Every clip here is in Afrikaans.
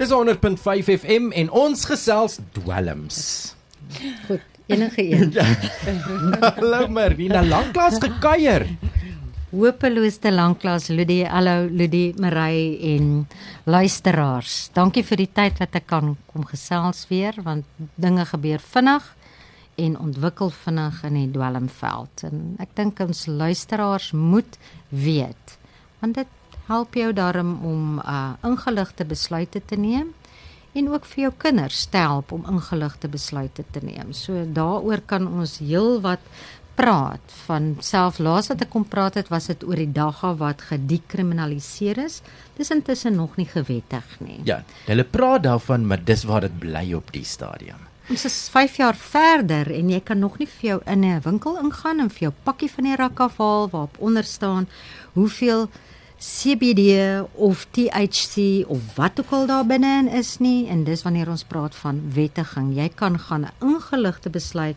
Dis 100.5 FM en ons gesels dwelms. Goed, enige een. Hallo Marina, lanklaas gekuier. Hopeloos te lanklaas Ludie, hallo Ludie, Marie en luisteraars. Dankie vir die tyd wat ek kan kom gesels weer want dinge gebeur vinnig en ontwikkel vinnig in die dwelmveld en ek dink ons luisteraars moet weet want dit help jou daarom om uh ingeligte besluite te neem en ook vir jou kinders te help om ingeligte besluite te neem. So daaroor kan ons heelwat praat van self laas wat ek kom praat het was dit oor die dagga wat gedekriminaliseer is. Dis intussen nog nie gewettig nie. Ja, hulle praat daarvan, maar dis waar dit bly op die stadium. Ons is 5 jaar verder en jy kan nog nie vir jou in 'n winkel ingaan en vir jou pakkie van die rak afhaal waarop onder staan hoeveel CBD of THC of wat ook al daar binne is nie en dis wanneer ons praat van wettiging. Jy kan gaan 'n ingeligte besluit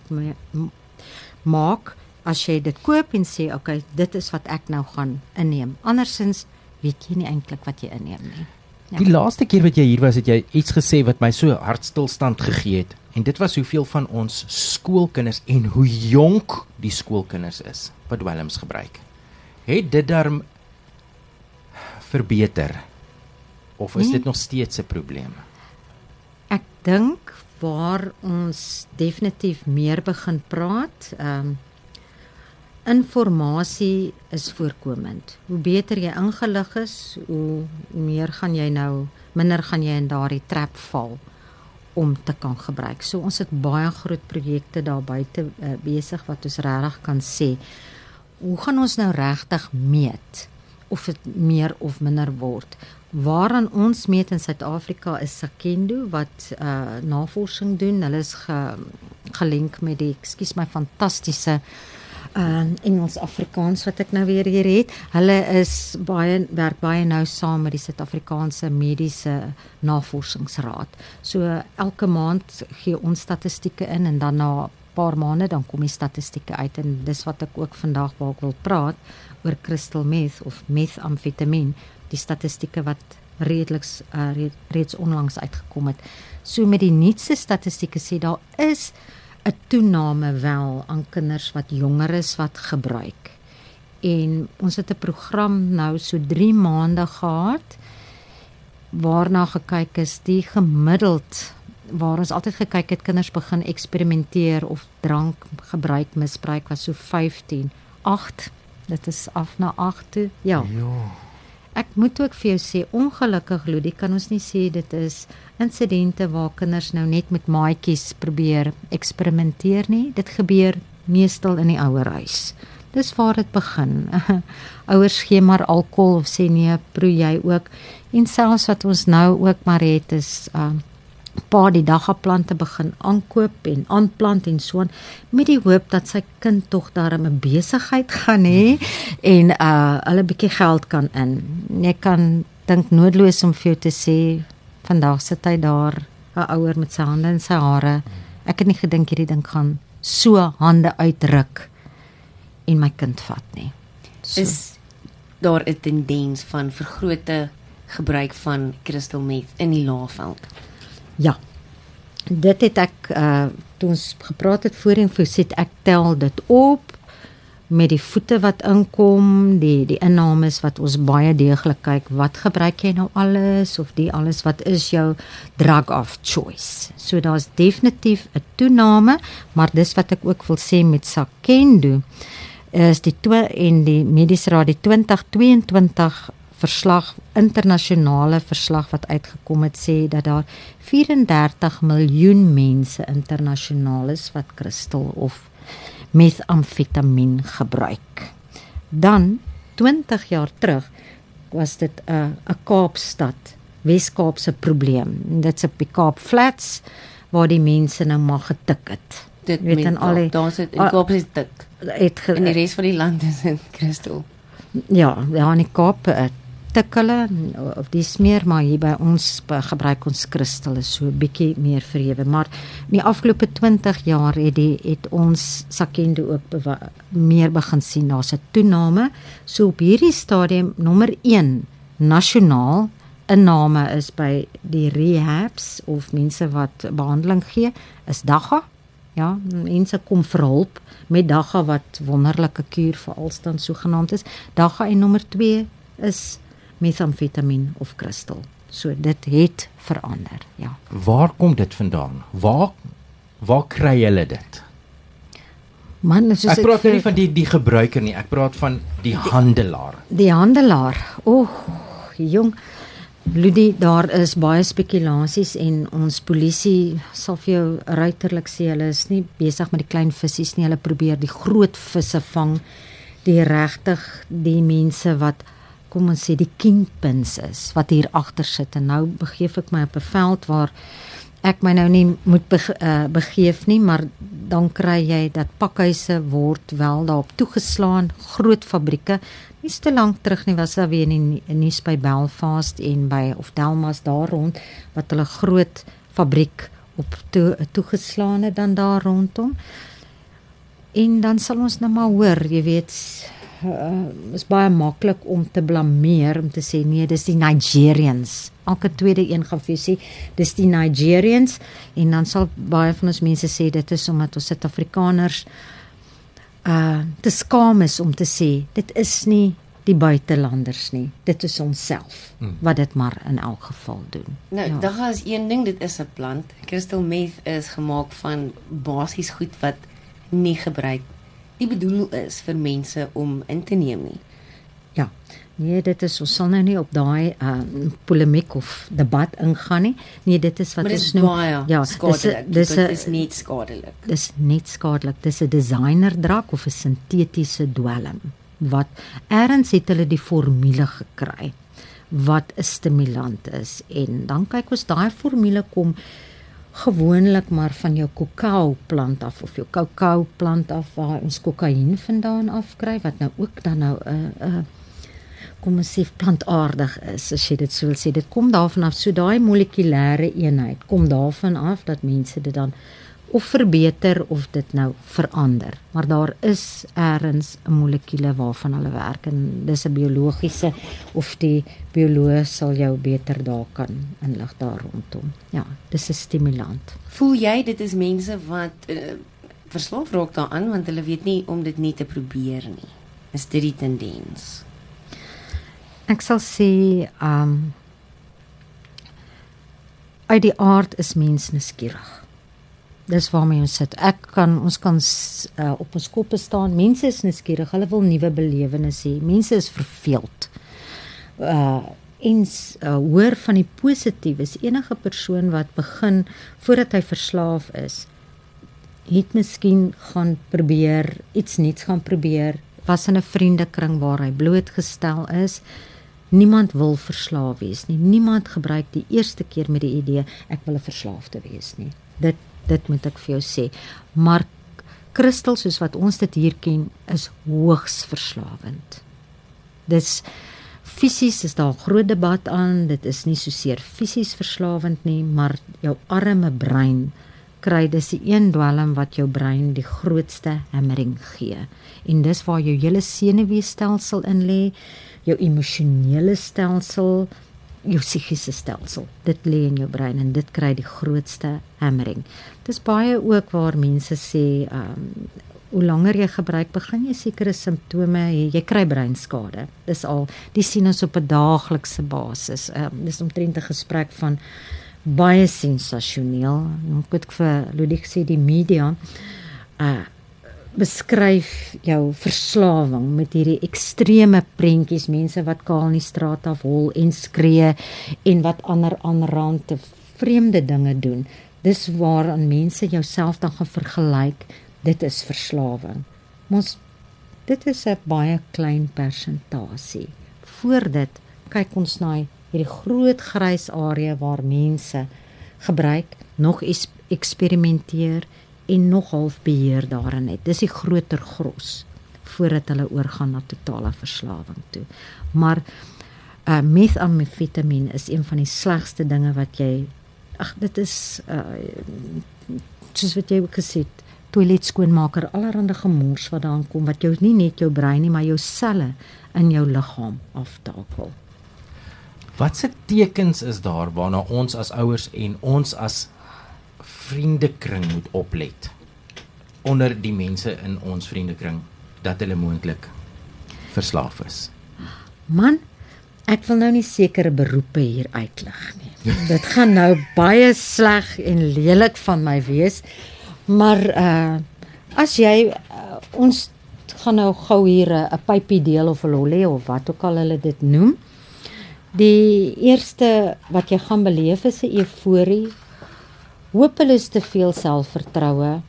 maak as jy dit koop en sê okay, dit is wat ek nou gaan inneem. Andersins weet jy nie eintlik wat jy inneem nie. Ja. Die laaste keer wat jy hier was, het jy iets gesê wat my so hartstilstand gegee het. En dit was hoeveel van ons skoolkinders en hoe jonk die skoolkinders is wat dwelms gebruik. Het dit darm verbeter of is nee. dit nog steeds 'n probleem? Ek dink waar ons definitief meer begin praat, ehm um, informasie is voorkomend. Hoe beter jy ingelig is, hoe meer gaan jy nou minder gaan jy in daardie trap val om te kan gebruik. So ons het baie groot projekte daar buite uh, besig wat ons regtig kan sê. Hoe gaan ons nou regtig meet of dit meer of minder word? Waaraan ons meet in Suid-Afrika is Sakendo wat uh navorsing doen. Hulle is ge, gelink met die ekskuus my fantastiese uh Engels Afrikaans wat ek nou weer hier het. Hulle is baie werk baie nou saam met die Suid-Afrikaanse Mediese Navorsingsraad. So elke maand gee ons statistieke in en dan na paar maande dan kom die statistieke uit en dis wat ek ook vandag wou wil praat oor crystal meth of methamfetamien die statistieke wat redeliks uh, reeds onlangs uitgekom het. So met die nuutste statistieke sê daar is 'n toename wel aan kinders wat jonger is wat gebruik. En ons het 'n program nou so 3 maande gehad waarna gekyk is die gemiddeld waar ons altyd gekyk het kinders begin eksperimenteer of drank gebruik misbruik was so 15 8 dit is af na 8 toe ja ja Ek moet ook vir jou sê ongelukkig Ludie kan ons nie sê dit is insidente waar kinders nou net met maatjies probeer eksperimenteer nie. Dit gebeur meestal in die ouerhuis. Dis waar dit begin. Ouers gee maar alkohol of sê nee, proe jy ook. En selfs wat ons nou ook maar het is uh pa die daggaplante begin aankoop en aanplant en so aan met die hoop dat sy kind tog daarmee 'n besigheid gaan hê en uh hulle bietjie geld kan in. Jy kan dink noodloos om vir jou te sê vandag sit hy daar 'n ouer met sy hande in sy hare. Ek het nie gedink hierdie ding gaan so hande uitruk en my kind vat nie. So. Is daar 'n tendens van vergrote gebruik van crystal meth in die laafveld? Ja. Dit het ek uh toe ons gepraat het voorheen vir sit ek tel dit op met die voete wat inkom, die die innames wat ons baie deeglik kyk, wat gebruik jy nou alles of die alles wat is jou drug of choice. So daar's definitief 'n toename, maar dis wat ek ook wil sê met Sakendo is die en die mediese raad die 2022 verslag internasionale verslag wat uitgekom het sê dat daar 34 miljoen mense internasionaal is wat kristal of methamfetamien gebruik. Dan 20 jaar terug was dit 'n 'n Kaapstad, Wes-Kaapse probleem. Dit's op die Kaap Flats waar die mense nou maar getik het. Dit weet dan al daar's dit in Kaap is dit. In die res van die land is dit kristal. Ja, ja, in die Kaap het tik hulle of die smeer maar hier by ons gebruik ons kristal is so 'n bietjie meer verhewe maar in die afgelope 20 jaar het die het ons sakende ook meer begin sien daar's 'n toename so op hierdie stadium nommer 1 nasionaal inname is by die rehabs of mense wat behandeling gee, is dagga. Ja, mense kom vir hulp met dagga wat wonderlike kuur vir alstand sogenaamd is. Dagga en nommer 2 is metamfetamien of kristal. So dit het verander, ja. Waar kom dit vandaan? Waar waar kry hulle dit? Man, soos Ek praat vir- nie van die die gebruiker nie, ek praat van die handelaar. Die handelaar. Oeg, jong. Ludie, daar is baie spekulasies en ons polisie sal vir jou ruiterlik sê hulle is nie besig met die klein visse nie, hulle probeer die groot visse vang. Die regtig die mense wat kom ons sê die kingpins is wat hier agter sit en nou begeef ek my op 'n veld waar ek my nou nie moet bege, uh, begeef nie, maar dan kry jy dat pakhuise word wel daarop toegeslaan, groot fabrieke. Nie te lank terug nie was daar weer in die nuus by Belfast en by of Delmas daar rond wat hulle groot fabriek op toe, toegeslaan het dan daar rondom. En dan sal ons nou maar hoor, jy weet, uh, is baie maklik om te blameer om te sê nee, dis die Nigerians. Elke tweede een gaan vir sê dis die Nigerians en dan sal baie van ons mense sê dit is omdat ons Suid-Afrikaners uh te skaam is om te sê dit is nie die buitelanders nie. Dit is onsself Hmm. wat dit maar in elk geval doen. Nou, Ja. dagga is een ding, dit is 'n plant. Crystal meth is gemaak van basies goed wat nie gebruik nie bedoel is vir mense om in te neem nie. Ja. Nee, dit is ons sal nou nie op daai uh polemiek of debat ingaan nie. Nee, dit is wat ons noem baie ja, skadelik. Dis Dit 'n is nie skadelik. dis net skadelik. Dis 'n designer drak of 'n sintetiese dwelm wat eers het hulle die formule gekry wat 'n stimulant is en dan kyk ons daai formule kom gewoonlik maar van jou kakao plant af of jou kakao plant af waar ons kokain vandaan afkry wat nou ook dan nou 'n uh, 'n uh, kom ons sê plantaardig is as jy dit sou wil sê. Dit kom daarvan af so daai molekulêre eenheid kom daarvan af dat mense dit dan of verbeter of dit nou verander maar daar is eers 'n molekule waarvan hulle werk en dis 'n biologiese of die bioloog sal jou beter daar kan inlig daar rondom ja dis 'n stimulant Voel jy dit is mense wat uh, verslaaf raak daaraan want hulle weet nie om dit nie te probeer nie. Is dit die tendens? Ek sal sê um uit die aard is mens nuuskierig. Dis waarmee ons sit. Ek kan ons kan uh, op ons koppe staan. Mense is nuuskierig. Hulle wil nuwe belewennisse hê. Mense is verveeld. Uh en uh, hoor van die positiefes. Enige persoon wat begin voordat hy verslaaf is, het miskien gaan probeer iets nuuts gaan probeer was in 'n vriendekring waar hy blootgestel is niemand wil verslaaf wees nie niemand gebruik die eerste keer met die idee ek wil 'n verslaafde wees nie dit dit moet ek vir jou sê. Maar kristal soos wat ons dit hier ken is hoogs verslawend. Dis fisies is daar 'n groot debat aan. Dit is nie so seer fisies verslawend nie maar jou arme brein kry dis die een dwelm wat jou brein die grootste hammering gee. En dis waar jou hele senuweestelsel in lê, jou emosionele stelsel, jou psigiese stelsel. Dit lê in jou brein en dit kry die grootste hammering. Dis baie ook waar mense sê, ehm um, hoe langer jy gebruik, begin jy sekere simptome hê. Jy kry breinskade. Dis al, dis sien ons op 'n daaglikse basis. Ehm um, dis omtrent 'n gesprek van baie sensasioneel. Ek het vir Ludie gesê die media uh beskryf jou verslawing met hierdie ekstreme prentjies mense wat kaal in die straat af hol en skree en wat ander aanrande vreemde dinge doen. Dis waaraan mense jouself dan gaan vergelyk. Dit is verslawing. Ons dit is 'n baie klein persentasie. Voor dit kyk ons na hierdie groot grys area waar mense gebruik, nog eksperimenteer en nog half beheer daarin het. Dis die groter gros voordat hulle oorgaan na totale verslawing toe. Maar uh methamfetamien is een van die slegste dinge wat jy ag dit is uh soos wat jy ook gesê het, toilet skoonmaker, allerhande gemors wat daarin kom wat jou nie net jou brein nie, maar jou selle in jou liggaam aftakel. Watse tekens is daar waarna ons as ouers en ons as vriendekring moet oplet onder die mense in ons vriendekring dat hulle moontlik verslaaf is? Man, ek wil nou nie sekere beroepe hier uitlig nie. Dit gaan nou baie sleg en lelik van my wees. Maar uh as jy uh, ons gaan nou gou hier 'n pypie deel of 'n lolly of wat ook al hulle dit noem. Die eerste wat jy gaan beleef is 'n euforie. Hopeloos te veel selfvertroue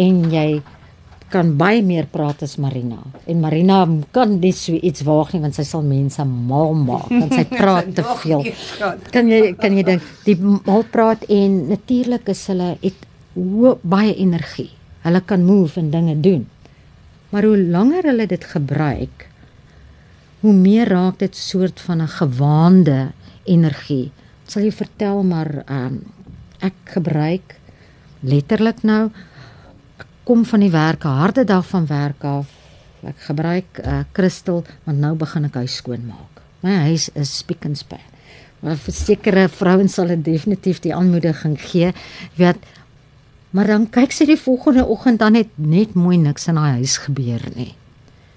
en jy kan baie meer praat as Marina. En Marina kan nie so iets waag nie want sy sal mense mal maak want sy praat te veel. Kan jy kan jy dink die mal praat en natuurlik is hulle het baie energie. Hulle kan move en dinge doen. Maar hoe langer hulle dit gebruik, hoe meer raak dit soort van 'n gewaande energie. Sal jy vertel maar ehm um, ek gebruik letterlik nou kom van die werk, harde dag van werk af. Ek gebruik 'n uh, kristal want nou begin ek huis skoonmaak. My huis is spiek en span. Maar vir sekere vrouens sal dit definitief die aanmoediging gee. Jy weet, Maar dan kyk sy die volgende oggend dan het net mooi niks in haar huis gebeur nie.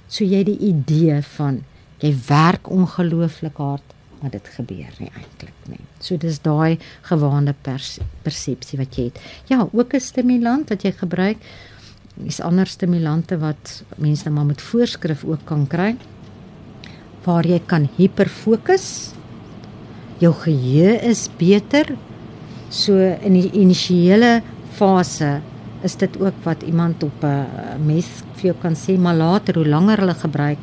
So jy die idee van jy werk ongelooflik hard, maar dit gebeur nie eintlik nie. So dis daai gewaande persepsie wat jy het. Ja, ook 'n stimulant wat jy gebruik. Dis ander stimulante wat mense nou maar met voorskrif ook kan kry waar jy kan hiperfokus. Jou geheue is beter. So in die initiële fase is dit ook wat iemand op 'n mes vir jou kan sê maar later hoe langer hulle gebruik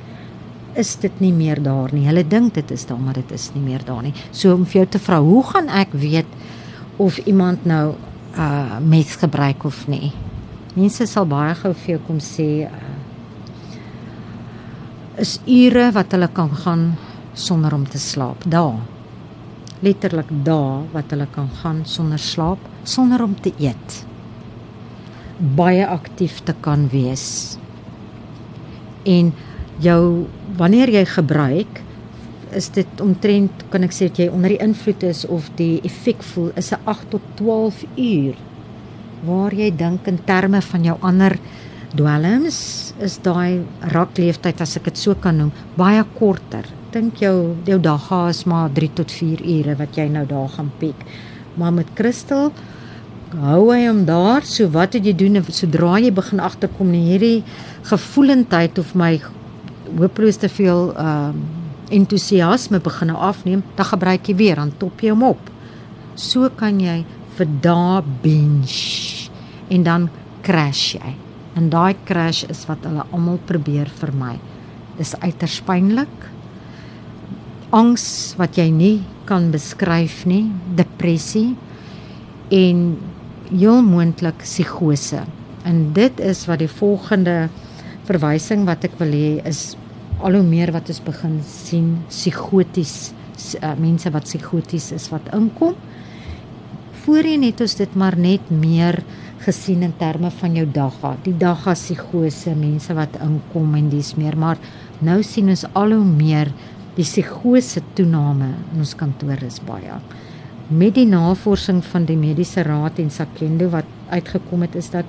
is dit nie meer daar nie. Hulle dink dit is daar maar dit is nie meer daar nie. So om vir jou te vra, hoe gaan ek weet of iemand nou uh mes gebruik of nie? Mense sal baie gou vir jou kom sê uh, is ure wat hulle kan gaan sonder om te slaap. Daar. Letterlik daar wat hulle kan gaan sonder slaap, sonder om te eet baie aktief te kan wees. En jou wanneer jy gebruik is dit omtrent kan ek sê dat jy onder die invloed is of die effek voel is 'n 8 tot 12 uur waar jy dink in terme van jou ander dwelms is daai rakleeftyd as ek dit so kan noem baie korter. Dink jou jou dag is maar 3 tot 4 ure wat jy nou daar gaan piek. Maar met kristal hou hy hom daar. So wat het jy doen sodra jy begin agterkom nie hierdie gevoelendheid of my hopeloos te veel ehm uh, entoesiasme begin afneem, dan gebruik jy weer aan top jy hom op. So kan jy vir dae binge en dan crash jy. En daai crash is wat hulle almal probeer vermy. Dis uiters pynlik. Angs wat jy nie kan beskryf nie, depressie en heel moontlik psigose. En dit is wat die volgende verwysing wat ek wil hê is al hoe meer wat ons begin sien psigoties uh, mense wat psigoties is wat inkom. Voorheen het ons dit maar net meer gesien in terme van jou dagga, die dagga psigose, mense wat inkom en dis meer, maar nou sien ons al hoe meer die psigose toename in ons kantore is baie met die navorsing van die mediese raad en Sakendo wat uitgekom het is dat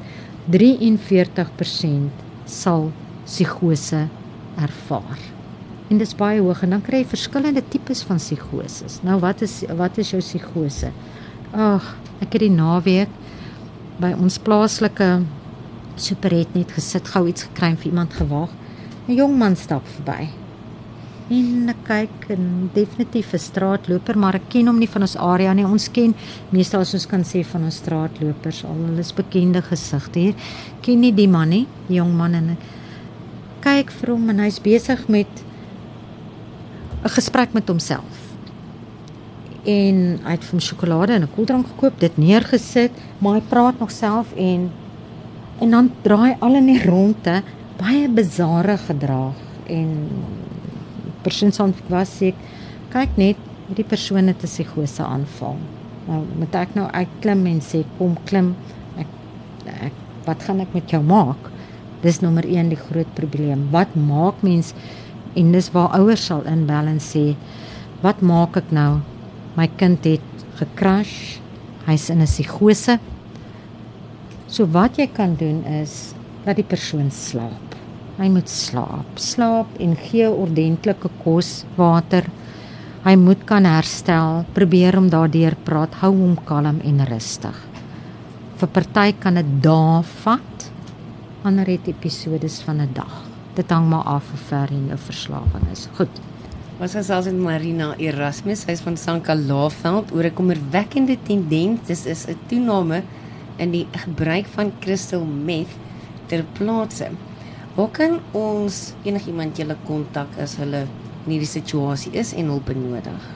43% sal psigose ervaar. En dit is baie hoog en dan kry jy verskillende tipes van psigoses. Nou wat is wat is jou psigose? Ag, ek het die naweek by ons plaaslike superet net gesit gou iets gekry vir iemand gewaag. 'n Jong man stap verby en ek kyk en definitief 'n straatloper, maar ek ken hom nie van ons area nie. Ons ken meestal as ons kan sê van ons straatlopers al hulle is bekende gesigte hier. Ken nie die man nie, die jong man en kyk vir hom en hy's besig met 'n gesprek met homself. En hy het van sjokolade en 'n koeldrank gekoop, dit neergesit, maar hy praat nog self en en dan draai al in die ronde baie bizarre gedrag en persoon sal was sê kyk net hierdie persoon het 'n psigose aanval. Nou moet ek nou uitklim en sê kom klim. Ek, ek wat gaan ek met jou maak? Dis nommer 1 die groot probleem. Wat maak mens en dis waar ouers sal inbel en sê Wat maak ek nou? My kind het gekrash. Hy's in 'n psigose. So wat jy kan doen is dat die persoon slaap. Hy moet slaap. Slaap en gee ordentlike kos, water. Hy moet kan herstel. Probeer om daardeur praat. Hou hom kalm en rustig. Vir party kan dit dae vat. Ander het episodes van 'n dag. Dit hang maar af hoe ver jy jou verslawing is. Goed. Ons gesels met Marina Erasmus, sy is van Sanka Laaveld oor 'n kommerwekkende tendens. Dis is 'n toename in die gebruik van crystal meth ter plaatse. Hoe kan ons enigiemand julle kontak as hulle in hierdie situasie is en hulp benodig?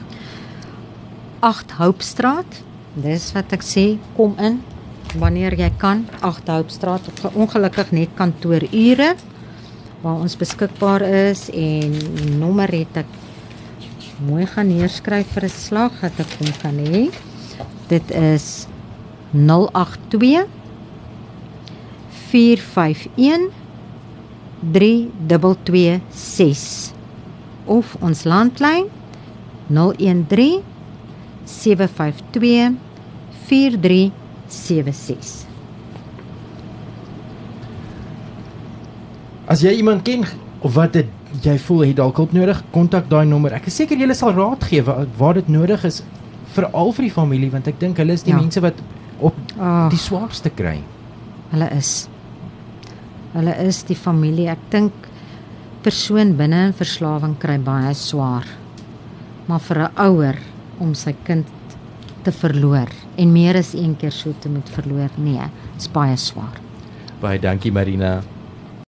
8 Hoopstraat. Dis wat ek sê, kom in wanneer jy kan. 8 Hoopstraat op ongelukkig net kantoorure waar ons beskikbaar is en nommer het ek mooi gaan neerskryf vir 'n slag dat ek hom kan hê. Dit is 082 451 3226 of ons landlyn 013 752 4376 As jy iemand ken of wat dit jy voel jy dalk hulp nodig, kontak daai nommer. Ek is seker julle sal raad gee waar, dit nodig is veral vir die familie want ek dink hulle is die Ja. mense wat op Ag. die swaarste kry. Hulle is. Hulle is die familie. Ek dink persoon binne in verslawing kry baie swaar. Maar vir 'n ouer om sy kind te verloor en meer as een keer so te moet verloor, nee, is baie swaar. Baie dankie Marina.